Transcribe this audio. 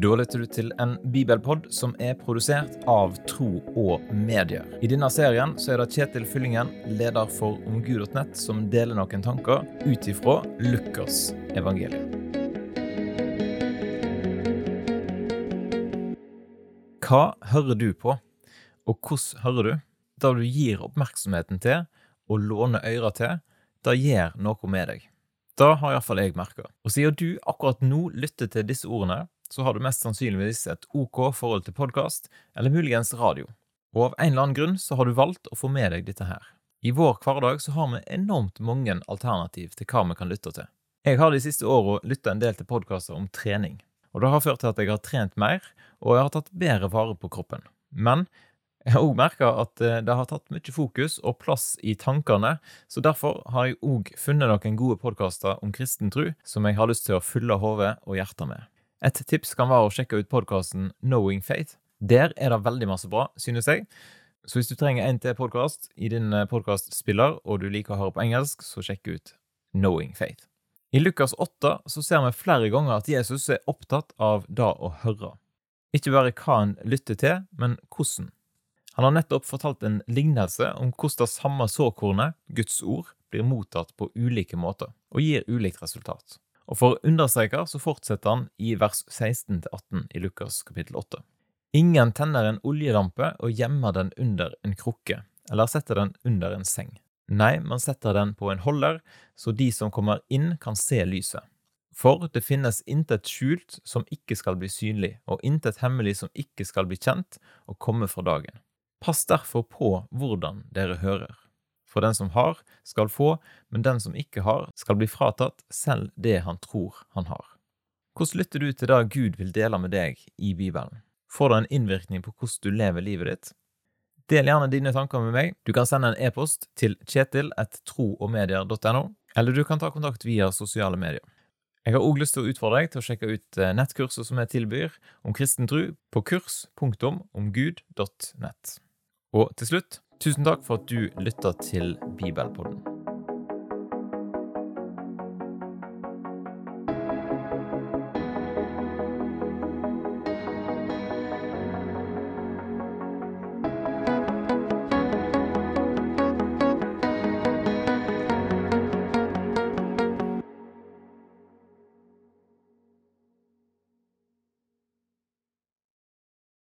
Da lytter du til en bibelpod som er produsert av Tro og Medier. I denne serien så er det Kjetil Fyllingen, leder for omgud.nett, som deler noen tanker ut ifra Lukas evangelium. Hva hører du på, og hvordan hører du? Det du gir oppmerksomheten til og låner ører til, det gjør noe med deg. Det har iallfall jeg merka. Og siden du akkurat nå lytter til disse ordene, så har du mest sannsynligvis et OK forhold til podkast, eller muligens radio. Og av en eller annen grunn så har du valgt å få med deg dette her. I vår hverdag så har vi enormt mange alternativ til hva vi kan lytte til. Jeg har de siste åra lytta en del til podkaster om trening, og det har ført til at jeg har trent mer, og jeg har tatt bedre vare på kroppen. Men jeg har òg merka at eh, det har tatt mye fokus og plass i tankene, så derfor har jeg òg funnet noen gode podkaster om kristen tro som jeg har lyst til å fylle hodet og hjertet med. Et tips kan være å sjekke ut podkasten Knowing Faith. Der er det veldig masse bra, synes jeg. Så hvis du trenger en til podkast i din eh, podkastspiller, og du liker å høre på engelsk, så sjekk ut Knowing Faith. I Lukas 8 så ser vi flere ganger at Jesus er opptatt av det å høre. Ikke bare hva han lytter til, men hvordan. Han har nettopp fortalt en lignelse om hvordan det samme såkornet, Guds ord, blir mottatt på ulike måter, og gir ulikt resultat. Og For å understreke så fortsetter han i vers 16-18 i Lukas kapittel 8. Ingen tenner en oljelampe og gjemmer den under en krukke, eller setter den under en seng. Nei, man setter den på en holder, så de som kommer inn, kan se lyset. For det finnes intet skjult som ikke skal bli synlig, og intet hemmelig som ikke skal bli kjent og komme for dagen. Pass derfor på hvordan dere hører. For den som har, skal få, men den som ikke har, skal bli fratatt selv det han tror han har. Hvordan lytter du til det Gud vil dele med deg i Bibelen? Får det en innvirkning på hvordan du lever livet ditt? Del gjerne dine tanker med meg. Du kan sende en e-post til kjetil.troogmedier.no, eller du kan ta kontakt via sosiale medier. Jeg har òg lyst til å utfordre deg til å sjekke ut eh, nettkurset som jeg tilbyr om kristen tro på kurs.omgud.nett. Og til slutt Tusen takk for at du lytta til Bibelpodden.